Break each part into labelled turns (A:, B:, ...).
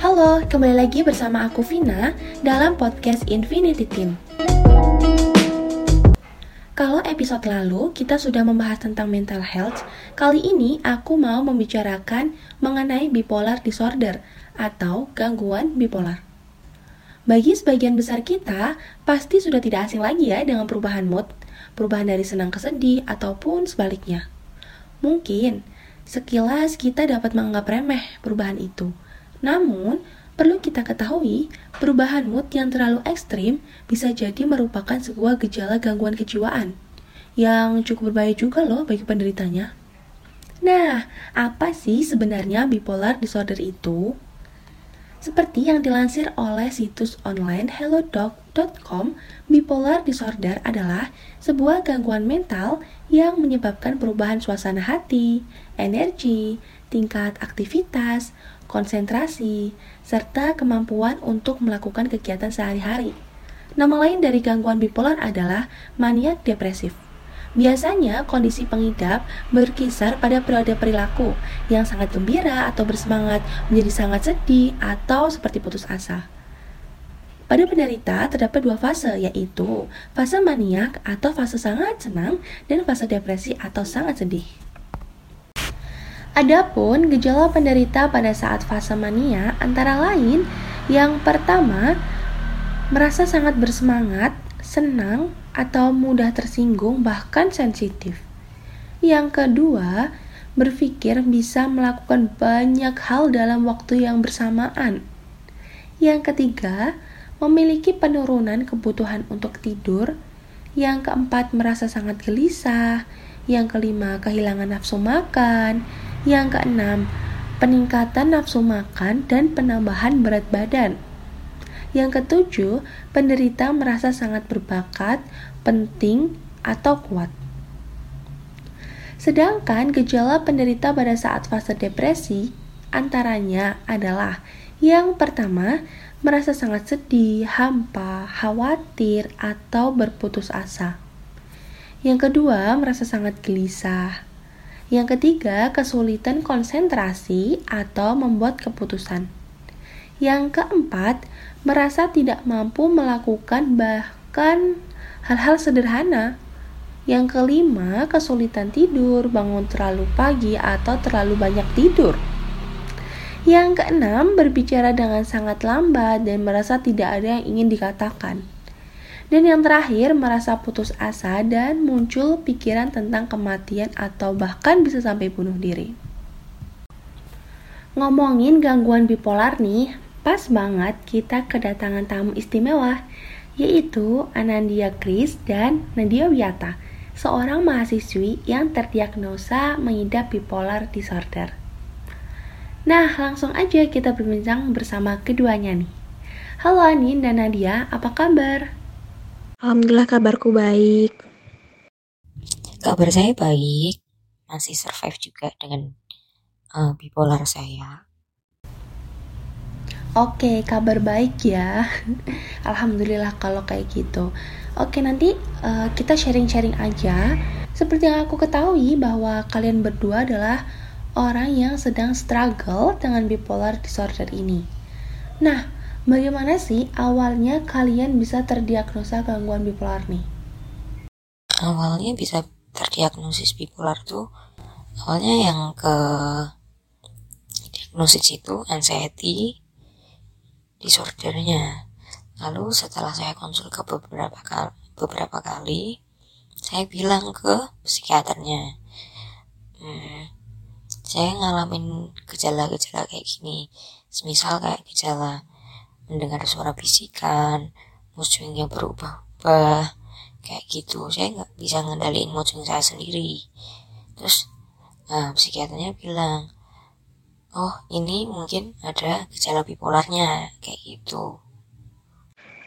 A: Halo, kembali lagi bersama aku Vina dalam podcast Infinity Team. Kalau episode lalu kita sudah membahas tentang mental health, kali ini aku mau membicarakan mengenai bipolar disorder atau gangguan bipolar. Bagi sebagian besar kita, pasti sudah tidak asing lagi ya dengan perubahan mood, perubahan dari senang ke sedih, ataupun sebaliknya. Mungkin, sekilas kita dapat menganggap remeh perubahan itu, namun, perlu kita ketahui, perubahan mood yang terlalu ekstrim bisa jadi merupakan sebuah gejala gangguan kejiwaan yang cukup berbahaya juga loh bagi penderitanya. Nah, apa sih sebenarnya bipolar disorder itu? Seperti yang dilansir oleh situs online hellodoc.com, bipolar disorder adalah sebuah gangguan mental yang menyebabkan perubahan suasana hati, energi, tingkat aktivitas, konsentrasi, serta kemampuan untuk melakukan kegiatan sehari-hari. Nama lain dari gangguan bipolar adalah maniak depresif. Biasanya kondisi pengidap berkisar pada periode perilaku yang sangat gembira atau bersemangat menjadi sangat sedih atau seperti putus asa. Pada penderita terdapat dua fase yaitu fase maniak atau fase sangat senang dan fase depresi atau sangat sedih. Adapun gejala penderita pada saat fase mania antara lain yang pertama merasa sangat bersemangat, senang, atau mudah tersinggung bahkan sensitif. Yang kedua, berpikir bisa melakukan banyak hal dalam waktu yang bersamaan. Yang ketiga, memiliki penurunan kebutuhan untuk tidur. Yang keempat, merasa sangat gelisah. Yang kelima, kehilangan nafsu makan. Yang keenam, peningkatan nafsu makan dan penambahan berat badan. Yang ketujuh, penderita merasa sangat berbakat, penting, atau kuat. Sedangkan gejala penderita pada saat fase depresi antaranya adalah yang pertama, merasa sangat sedih, hampa, khawatir, atau berputus asa. Yang kedua, merasa sangat gelisah, yang ketiga, kesulitan konsentrasi atau membuat keputusan. Yang keempat, merasa tidak mampu melakukan bahkan hal-hal sederhana. Yang kelima, kesulitan tidur, bangun terlalu pagi atau terlalu banyak tidur. Yang keenam, berbicara dengan sangat lambat dan merasa tidak ada yang ingin dikatakan. Dan yang terakhir, merasa putus asa dan muncul pikiran tentang kematian atau bahkan bisa sampai bunuh diri. Ngomongin gangguan bipolar nih, pas banget kita kedatangan tamu istimewa, yaitu Anandia Kris dan Nadia Wiyata, seorang mahasiswi yang terdiagnosa mengidap bipolar disorder. Nah, langsung aja kita berbincang bersama keduanya nih. Halo Anin dan Nadia, apa kabar?
B: Alhamdulillah kabarku baik.
C: Kabar saya baik, masih survive juga dengan uh, bipolar saya.
A: Oke, kabar baik ya. Alhamdulillah kalau kayak gitu. Oke, nanti uh, kita sharing-sharing aja. Seperti yang aku ketahui bahwa kalian berdua adalah orang yang sedang struggle dengan bipolar disorder ini. Nah, Bagaimana sih awalnya kalian bisa terdiagnosa gangguan bipolar nih?
C: Awalnya bisa terdiagnosis bipolar tuh awalnya yang ke diagnosis itu anxiety disordernya. Lalu setelah saya konsul ke beberapa kali, beberapa kali saya bilang ke psikiaternya, hmm, saya ngalamin gejala-gejala kayak gini, semisal kayak gejala mendengar suara bisikan mood swingnya berubah-ubah kayak gitu. Saya nggak bisa ngendaliin mood saya sendiri. Terus nah, psikiaternya bilang oh ini mungkin ada gejala bipolarnya kayak gitu.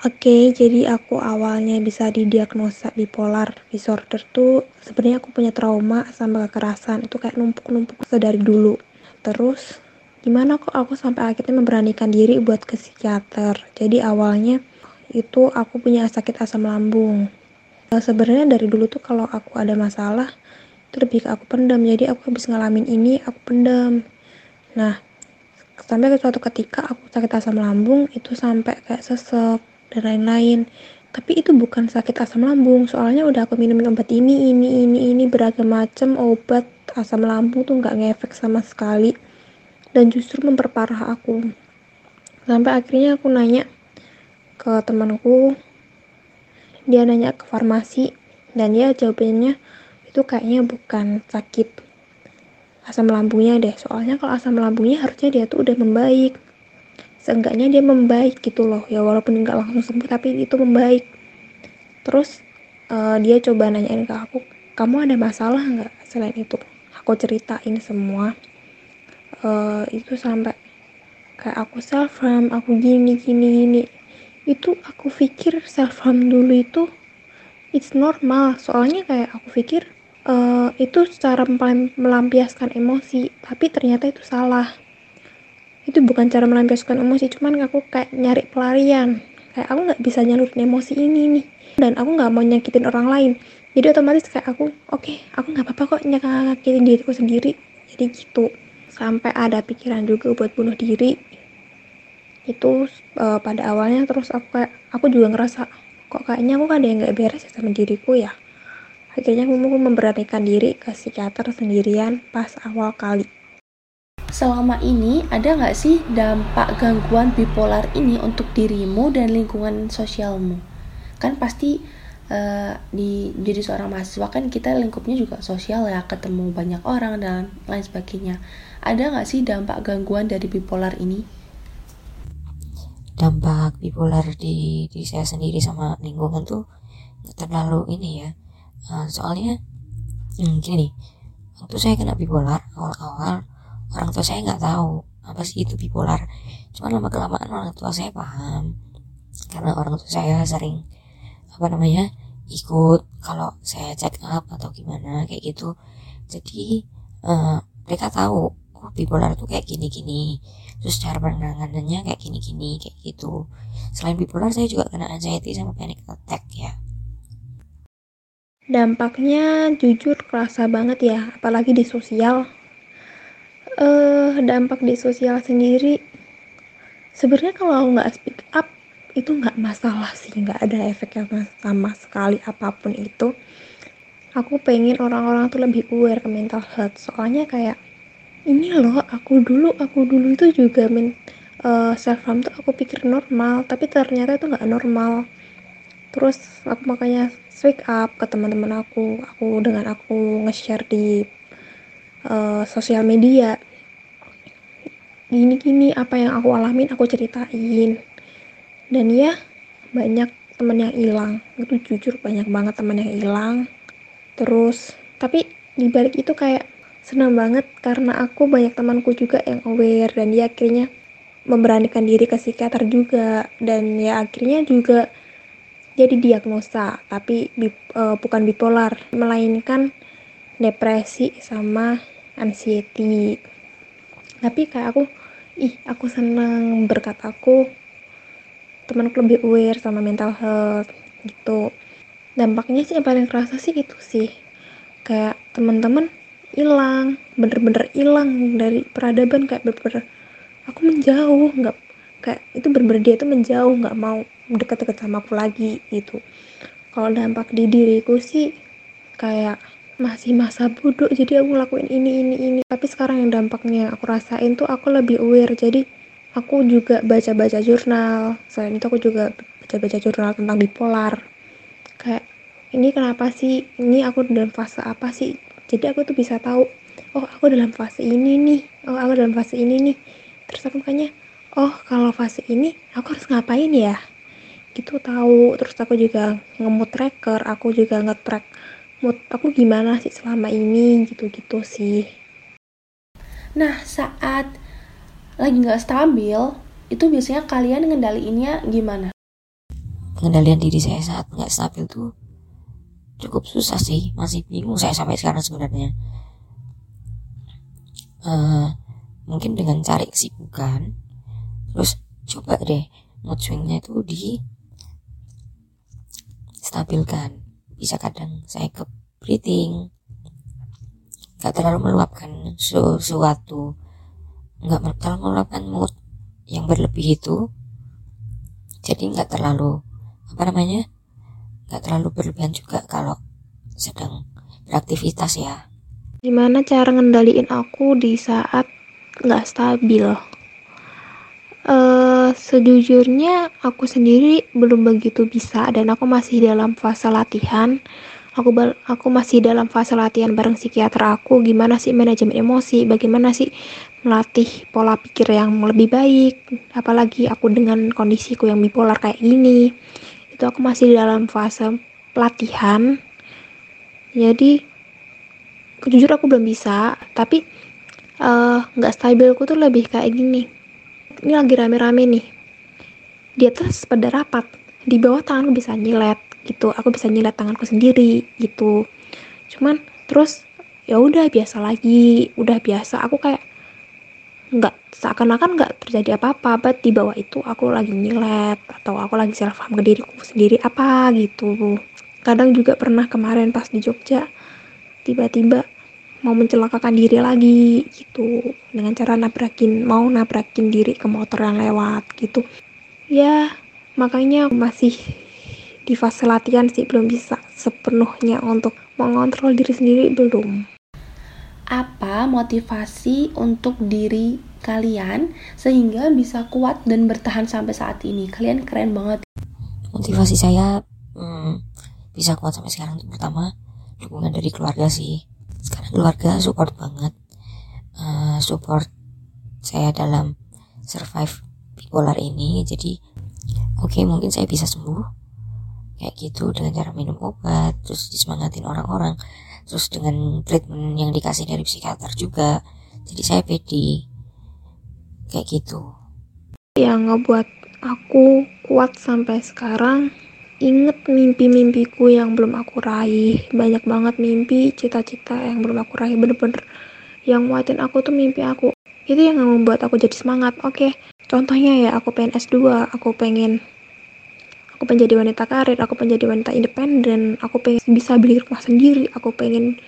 B: Oke, jadi aku awalnya bisa didiagnosa bipolar disorder tuh sebenarnya aku punya trauma sama kekerasan itu kayak numpuk-numpuk dari dulu. Terus gimana kok aku sampai akhirnya memberanikan diri buat ke psikiater? Jadi awalnya itu aku punya sakit asam lambung. Nah, sebenarnya dari dulu tuh kalau aku ada masalah itu lebih ke aku pendam. Jadi aku habis ngalamin ini aku pendam nah sampai ke suatu ketika aku sakit asam lambung itu sampai kayak sesek dan lain-lain. Tapi itu bukan sakit asam lambung soalnya udah aku minum obat ini ini ini ini beragam macam obat asam lambung tuh nggak ngefek sama sekali dan justru memperparah aku. Sampai akhirnya aku nanya ke temanku dia nanya ke farmasi dan dia jawabannya itu kayaknya bukan sakit asam lambungnya deh. Soalnya kalau asam lambungnya harusnya dia tuh udah membaik. Seenggaknya dia membaik gitu loh. Ya walaupun nggak langsung sembuh tapi itu membaik. Terus uh, dia coba nanyain ke aku kamu ada masalah nggak selain itu? Aku ceritain semua. Uh, itu sampai kayak aku self harm aku gini gini gini. Itu aku pikir self harm dulu itu it's normal. Soalnya kayak aku pikir uh, itu cara melampiaskan emosi tapi ternyata itu salah. Itu bukan cara melampiaskan emosi cuman aku kayak nyari pelarian. Kayak aku nggak bisa nyalurin emosi ini nih dan aku nggak mau nyakitin orang lain. Jadi otomatis kayak aku oke okay, aku nggak apa-apa kok nyakitin diriku sendiri. Jadi gitu. Sampai ada pikiran juga buat bunuh diri. Itu uh, pada awalnya terus aku kayak aku juga ngerasa kok kayaknya aku ada yang nggak beres ya sama diriku ya Akhirnya aku memberanikan diri ke psikiater sendirian pas awal kali.
A: Selama ini ada nggak sih dampak gangguan bipolar ini untuk dirimu dan lingkungan sosialmu? Kan pasti uh, di jadi seorang mahasiswa kan kita lingkupnya juga sosial ya, ketemu banyak orang dan lain sebagainya. Ada nggak sih dampak gangguan dari bipolar ini?
C: Dampak bipolar di diri saya sendiri sama lingkungan tuh terlalu ini ya uh, soalnya hmm, gini nih. Waktu saya kena bipolar awal-awal orang tua saya nggak tahu apa sih itu bipolar. Cuma lama kelamaan orang tua saya paham. Karena orang tua saya sering apa namanya ikut kalau saya check up atau gimana kayak gitu. Jadi uh, mereka tahu oh, bipolar itu kayak gini-gini. Terus cara penanganannya kayak gini-gini kayak gitu. Selain bipolar saya juga kena anxiety sama panic attack ya
B: Dampaknya jujur kerasa banget ya, apalagi di sosial. Uh, dampak di sosial sendiri, sebenarnya kalau nggak speak up itu nggak masalah sih, nggak ada efek yang sama sekali apa pun itu. Aku pengen orang-orang tuh lebih aware ke mental health, soalnya kayak ini loh aku dulu aku dulu itu juga men uh, self harm tuh aku pikir normal, tapi ternyata itu nggak normal. Terus aku makanya speak up ke teman-teman aku aku dengan aku nge-share di uh, sosial media. Gini-gini apa yang aku alamin aku ceritain. Dan ya banyak teman yang hilang. Itu jujur banyak banget teman yang hilang. Terus tapi di balik itu kayak senang banget karena aku banyak temanku juga yang aware. Dan dia akhirnya memberanikan diri ke psikiater juga. Dan ya akhirnya juga jadi diagnosa tapi uh, bukan bipolar melainkan depresi sama anxiety. Tapi kayak aku ih aku senang berkat aku temanku lebih aware sama mental health gitu. Dampaknya sih yang paling kerasa sih itu sih. Kayak teman-teman hilang bener-bener hilang dari peradaban kayak bener-bener aku menjauh nggak kayak itu bener-bener dia tuh menjauh nggak mau deket-deket sama aku lagi gitu. Kalau dampak di diriku sih kayak masih masa bodoh jadi aku ngelakuin ini ini ini. Tapi sekarang yang dampaknya aku rasain tuh aku lebih aware jadi aku juga baca-baca jurnal. Selain itu aku juga baca-baca jurnal tentang bipolar. Kayak ini kenapa sih? Ini aku dalam fase apa sih? Jadi aku tuh bisa tahu oh aku dalam fase ini nih. Oh aku dalam fase ini nih. Terus aku makanya oh kalau fase ini aku harus ngapain ya? Itu tahu. Terus aku juga ngemut tracker aku juga ngetrack mood aku gimana sih selama ini gitu-gitu sih.
A: Nah saat lagi nggak stabil itu biasanya kalian ngendaliinnya gimana?
C: Pengendalian diri saya saat nggak stabil tuh cukup susah sih. Masih bingung saya sampai sekarang sebenarnya. Uh, mungkin dengan cari kesibukan terus coba deh mood swingnya itu di stabilkan bisa kadang saya ke breathing. Nggak terlalu meluapkan sesuatu. Nggak terlalu meluapkan mood yang berlebih itu. Jadi nggak terlalu apa namanya nggak terlalu berlebihan juga kalau sedang beraktivitas ya.
B: Gimana cara ngendaliin aku di saat nggak stabil uh, sejujurnya aku sendiri belum begitu bisa dan aku masih dalam fase latihan. Aku aku masih dalam fase latihan bareng psikiater aku. Gimana sih manajemen emosi? Bagaimana sih melatih pola pikir yang lebih baik? Apalagi aku dengan kondisiku yang bipolar kayak gini. Itu aku masih dalam fase pelatihan. Jadi jujur aku belum bisa. Tapi eh, nggak uh, stabilku tuh lebih kayak gini ini lagi rame-rame nih. Di atas pada rapat. Di bawah tanganku bisa nyilet gitu. Aku bisa nyilet tanganku sendiri gitu. Cuman terus ya udah biasa lagi. Udah biasa. Aku kayak nggak seakan-akan nggak terjadi apa-apa. But di bawah itu aku lagi nyilet atau aku lagi self harm ke diriku sendiri apa gitu. Kadang juga pernah kemarin pas di Jogja tiba-tiba mau mencelakakan diri lagi gitu dengan cara nabrakin mau nabrakin diri ke motor yang lewat gitu ya makanya masih di fase latihan sih belum bisa sepenuhnya untuk mengontrol diri sendiri belum.
A: Apa motivasi untuk diri kalian sehingga bisa kuat dan bertahan sampai saat ini? Kalian keren banget.
C: Motivasi saya hmm, bisa kuat sampai sekarang itu pertama dukungan dari keluarga sih. Sekarang keluarga support banget, uh, support saya dalam survive bipolar ini. Jadi oke okay, mungkin saya bisa sembuh. Kayak gitu dengan cara minum obat terus disemangatin orang-orang terus dengan treatment yang dikasih dari psikiater juga. Jadi saya pede. Kayak gitu.
B: Yang ngebuat aku kuat sampai sekarang inget mimpi-mimpiku yang belum aku raih. Banyak banget mimpi cita-cita yang belum aku raih. Bener-bener yang nguatin aku tuh mimpi aku. Itu yang membuat aku jadi semangat. Oke contohnya ya aku pengen S2 aku pengen aku pengen jadi wanita karir aku pengen jadi wanita independen. Aku pengen bisa beli rumah sendiri. Aku pengen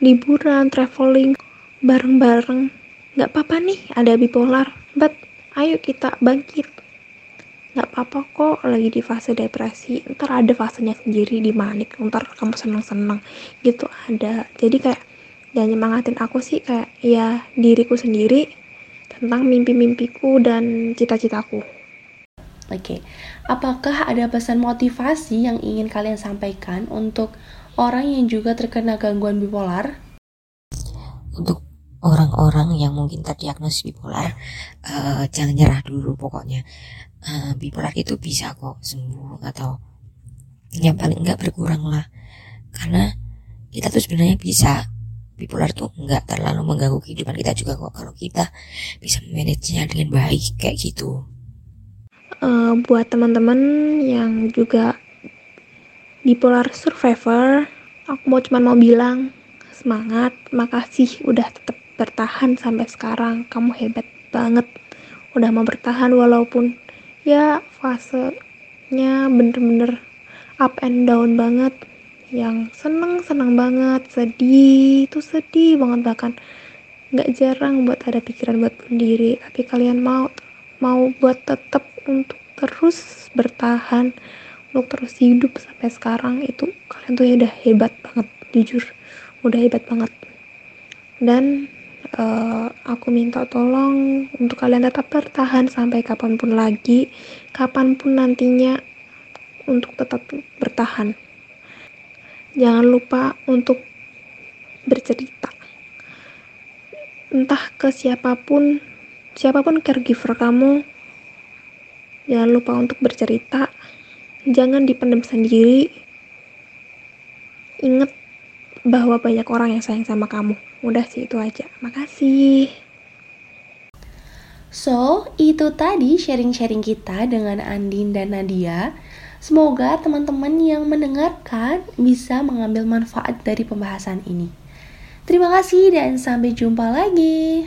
B: liburan traveling bareng-bareng. Nggak apa-apa nih ada bipolar. But ayo kita bangkit nggak apa-apa kok lagi di fase depresi ntar ada fasenya sendiri di manik ntar kamu seneng-seneng gitu ada jadi kayak yang nyemangatin aku sih kayak ya diriku sendiri tentang mimpi-mimpiku dan cita-citaku
A: Oke, okay. apakah ada pesan motivasi yang ingin kalian sampaikan untuk orang yang juga terkena gangguan bipolar?
C: Untuk orang-orang yang mungkin terdiagnosis bipolar, uh, jangan nyerah dulu pokoknya. Uh, bipolar itu bisa kok sembuh atau yang paling enggak berkurang lah. Karena kita tuh sebenarnya bisa bipolar tuh enggak terlalu mengganggu kehidupan kita juga kok. Kalau kita bisa memanagenya dengan baik kayak gitu.
B: Uh, buat teman-teman yang juga bipolar survivor aku mau cuma mau bilang semangat makasih udah tetap bertahan sampai sekarang. Kamu hebat banget udah mau bertahan walaupun ya fasenya bener-bener up and down banget. Yang seneng seneng banget sedih itu sedih banget bahkan. Nggak jarang buat ada pikiran buat sendiri tapi kalian mau mau buat tetap untuk terus bertahan untuk terus hidup sampai sekarang itu kalian tuh ya udah hebat banget jujur. Udah hebat banget. Dan uh, aku minta tolong untuk kalian tetap bertahan sampai kapan pun lagi kapan pun nantinya untuk tetap bertahan. Jangan lupa untuk bercerita. Entah ke siapa pun siapa pun caregiver kamu jangan lupa untuk bercerita. Jangan dipendam sendiri. Inget bahwa banyak orang yang sayang sama kamu udah sih itu aja makasih
A: So, itu tadi sharing-sharing kita dengan Andin dan Nadia. Semoga teman-teman yang mendengarkan bisa mengambil manfaat dari pembahasan ini. Terima kasih dan sampai jumpa lagi.